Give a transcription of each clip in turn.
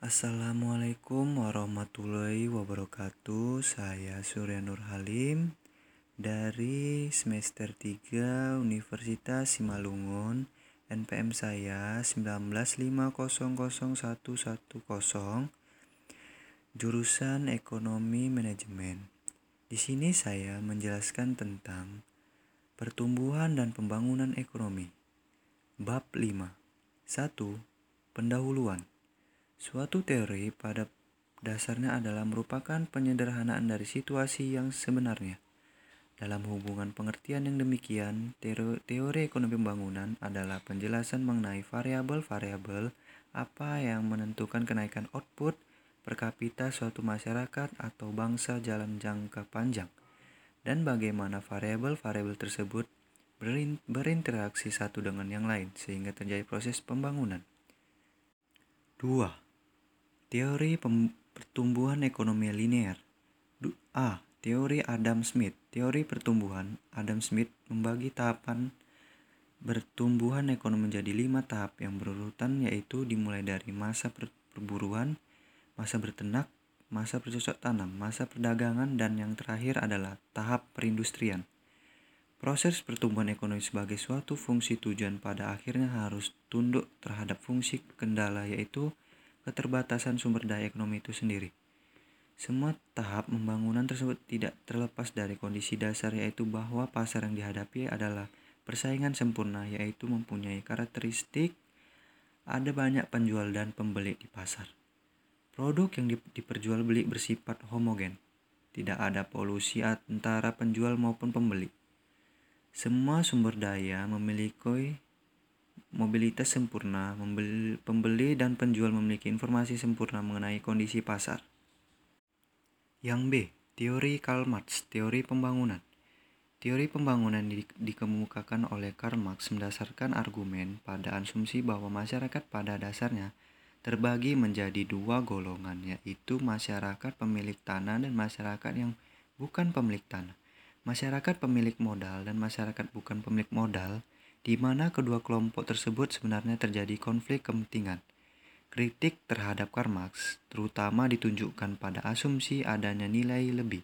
Assalamualaikum warahmatullahi wabarakatuh. Saya Surya Nur Halim dari semester 3 Universitas Simalungun. NPM saya 195001110 jurusan Ekonomi Manajemen. Di sini saya menjelaskan tentang pertumbuhan dan pembangunan ekonomi. Bab 5. 1. Pendahuluan. Suatu teori pada dasarnya adalah merupakan penyederhanaan dari situasi yang sebenarnya. Dalam hubungan pengertian yang demikian, teori ekonomi pembangunan adalah penjelasan mengenai variabel-variabel apa yang menentukan kenaikan output per kapita suatu masyarakat atau bangsa jalan jangka panjang, dan bagaimana variabel-variabel tersebut berinteraksi satu dengan yang lain sehingga terjadi proses pembangunan. 2. Teori pertumbuhan ekonomi linear A. Teori Adam Smith Teori pertumbuhan Adam Smith membagi tahapan pertumbuhan ekonomi menjadi lima tahap yang berurutan yaitu dimulai dari masa perburuan, masa bertenak, masa bercocok tanam, masa perdagangan, dan yang terakhir adalah tahap perindustrian. Proses pertumbuhan ekonomi sebagai suatu fungsi tujuan pada akhirnya harus tunduk terhadap fungsi kendala yaitu keterbatasan sumber daya ekonomi itu sendiri. Semua tahap pembangunan tersebut tidak terlepas dari kondisi dasar yaitu bahwa pasar yang dihadapi adalah persaingan sempurna yaitu mempunyai karakteristik ada banyak penjual dan pembeli di pasar. Produk yang diperjualbeli bersifat homogen. Tidak ada polusi antara penjual maupun pembeli. Semua sumber daya memiliki mobilitas sempurna, pembeli dan penjual memiliki informasi sempurna mengenai kondisi pasar. Yang B. Teori Karl Marx, teori pembangunan. Teori pembangunan di, dikemukakan oleh Karl Marx berdasarkan argumen pada asumsi bahwa masyarakat pada dasarnya terbagi menjadi dua golongan, yaitu masyarakat pemilik tanah dan masyarakat yang bukan pemilik tanah. Masyarakat pemilik modal dan masyarakat bukan pemilik modal di mana kedua kelompok tersebut sebenarnya terjadi konflik kepentingan. Kritik terhadap Karl Marx terutama ditunjukkan pada asumsi adanya nilai lebih.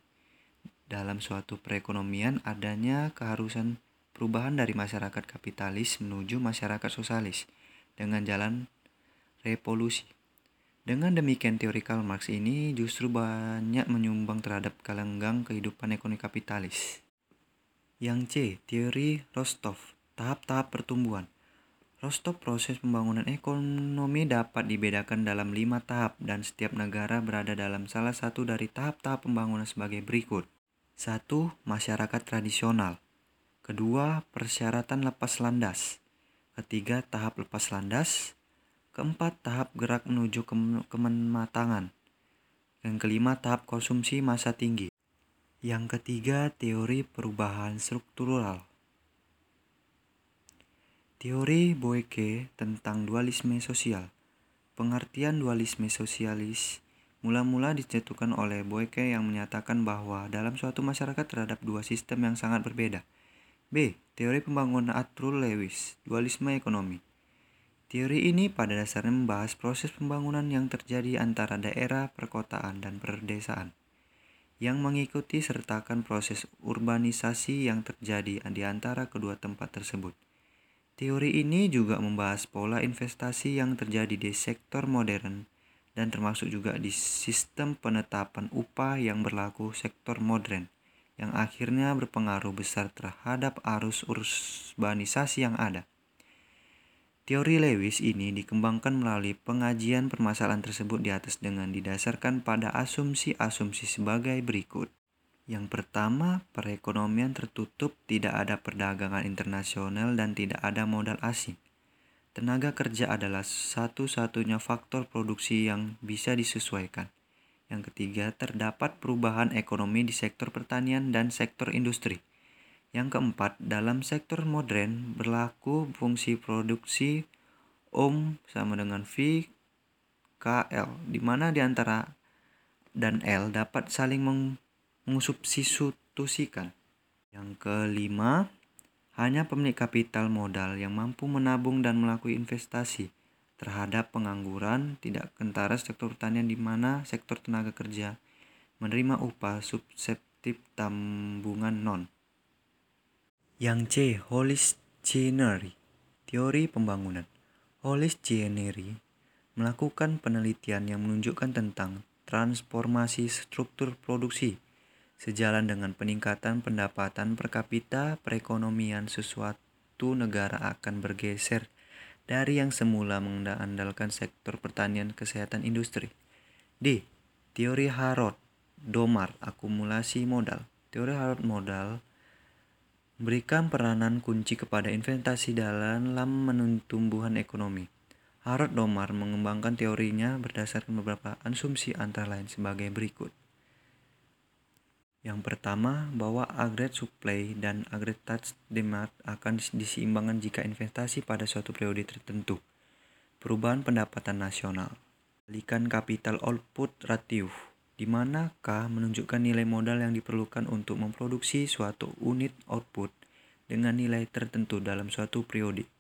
Dalam suatu perekonomian adanya keharusan perubahan dari masyarakat kapitalis menuju masyarakat sosialis dengan jalan revolusi. Dengan demikian teori Karl Marx ini justru banyak menyumbang terhadap kalenggang kehidupan ekonomi kapitalis. Yang C. Teori Rostov Tahap-tahap pertumbuhan. Rostov proses pembangunan ekonomi dapat dibedakan dalam lima tahap dan setiap negara berada dalam salah satu dari tahap-tahap pembangunan sebagai berikut. Satu, Masyarakat tradisional. Kedua, persyaratan lepas landas. Ketiga, tahap lepas landas. Keempat, tahap gerak menuju ke kematangan. Yang kelima, tahap konsumsi masa tinggi. Yang ketiga, teori perubahan struktural. Teori Boeke tentang dualisme sosial. Pengertian dualisme sosialis mula-mula dicetukan oleh Boeke yang menyatakan bahwa dalam suatu masyarakat terhadap dua sistem yang sangat berbeda. B. Teori pembangunan Arthur Lewis, dualisme ekonomi. Teori ini pada dasarnya membahas proses pembangunan yang terjadi antara daerah perkotaan dan perdesaan yang mengikuti sertakan proses urbanisasi yang terjadi di antara kedua tempat tersebut. Teori ini juga membahas pola investasi yang terjadi di sektor modern dan termasuk juga di sistem penetapan upah yang berlaku sektor modern yang akhirnya berpengaruh besar terhadap arus urbanisasi yang ada. Teori Lewis ini dikembangkan melalui pengajian permasalahan tersebut di atas dengan didasarkan pada asumsi-asumsi sebagai berikut. Yang pertama, perekonomian tertutup, tidak ada perdagangan internasional, dan tidak ada modal asing. Tenaga kerja adalah satu-satunya faktor produksi yang bisa disesuaikan. Yang ketiga, terdapat perubahan ekonomi di sektor pertanian dan sektor industri. Yang keempat, dalam sektor modern berlaku fungsi produksi Ohm sama dengan V KL, di mana di antara dan L dapat saling meng mensubstitusikan. Yang kelima, hanya pemilik kapital modal yang mampu menabung dan melakukan investasi terhadap pengangguran tidak kentara sektor pertanian di mana sektor tenaga kerja menerima upah subseptif tambungan non. Yang C. Hollis-Cheney Teori Pembangunan Hollis-Cheney melakukan penelitian yang menunjukkan tentang transformasi struktur produksi sejalan dengan peningkatan pendapatan per kapita perekonomian sesuatu negara akan bergeser dari yang semula mengandalkan sektor pertanian kesehatan industri. D. Teori Harrod Domar akumulasi modal. Teori Harrod modal memberikan peranan kunci kepada investasi dalam menumbuhan ekonomi. Harrod Domar mengembangkan teorinya berdasarkan beberapa asumsi antara lain sebagai berikut. Yang pertama, bahwa aggregate supply dan aggregate demand akan diseimbangkan jika investasi pada suatu periode tertentu. Perubahan pendapatan nasional. Balikan capital output ratio, di mana menunjukkan nilai modal yang diperlukan untuk memproduksi suatu unit output dengan nilai tertentu dalam suatu periode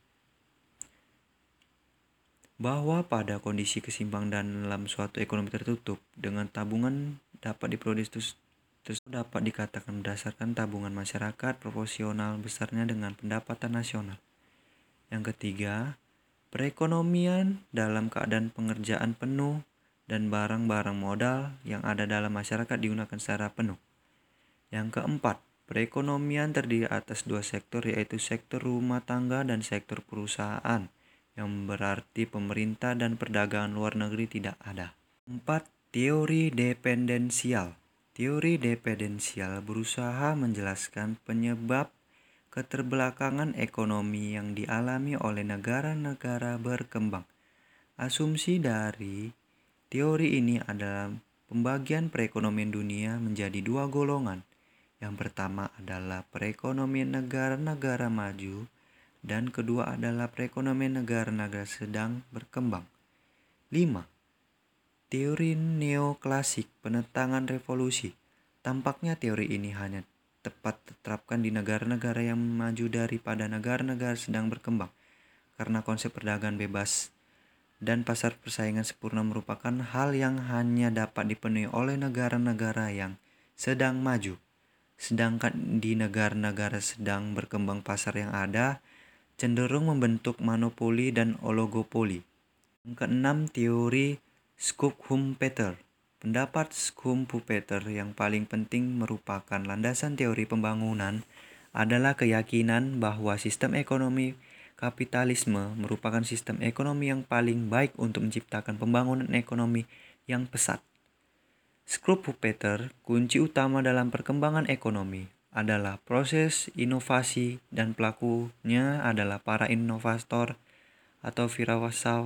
bahwa pada kondisi kesimpang dan dalam suatu ekonomi tertutup dengan tabungan dapat diproduksi tersebut dapat dikatakan berdasarkan tabungan masyarakat proporsional besarnya dengan pendapatan nasional. Yang ketiga, perekonomian dalam keadaan pengerjaan penuh dan barang-barang modal yang ada dalam masyarakat digunakan secara penuh. Yang keempat, perekonomian terdiri atas dua sektor yaitu sektor rumah tangga dan sektor perusahaan yang berarti pemerintah dan perdagangan luar negeri tidak ada. 4. Teori dependensial. Teori dependensial berusaha menjelaskan penyebab keterbelakangan ekonomi yang dialami oleh negara-negara berkembang. Asumsi dari teori ini adalah pembagian perekonomian dunia menjadi dua golongan. Yang pertama adalah perekonomian negara-negara maju dan kedua adalah perekonomian negara-negara sedang berkembang. 5. Teori neoklasik penentangan revolusi. Tampaknya teori ini hanya tepat diterapkan di negara-negara yang maju daripada negara-negara sedang berkembang karena konsep perdagangan bebas dan pasar persaingan sempurna merupakan hal yang hanya dapat dipenuhi oleh negara-negara yang sedang maju. Sedangkan di negara-negara sedang berkembang pasar yang ada cenderung membentuk monopoli dan oligopoli. Keenam, teori Schumpeter. Pendapat Schumpeter yang paling penting merupakan landasan teori pembangunan adalah keyakinan bahwa sistem ekonomi kapitalisme merupakan sistem ekonomi yang paling baik untuk menciptakan pembangunan ekonomi yang pesat. Schumpeter, kunci utama dalam perkembangan ekonomi, adalah proses inovasi dan pelakunya adalah para inovator atau wirausaha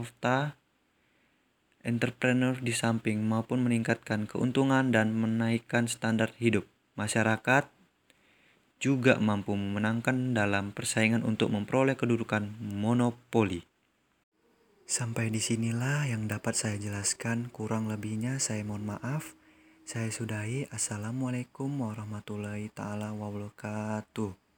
entrepreneur di samping maupun meningkatkan keuntungan dan menaikkan standar hidup masyarakat juga mampu memenangkan dalam persaingan untuk memperoleh kedudukan monopoli. Sampai di sinilah yang dapat saya jelaskan, kurang lebihnya saya mohon maaf. Saya sudahi. Assalamualaikum warahmatullahi taala wabarakatuh.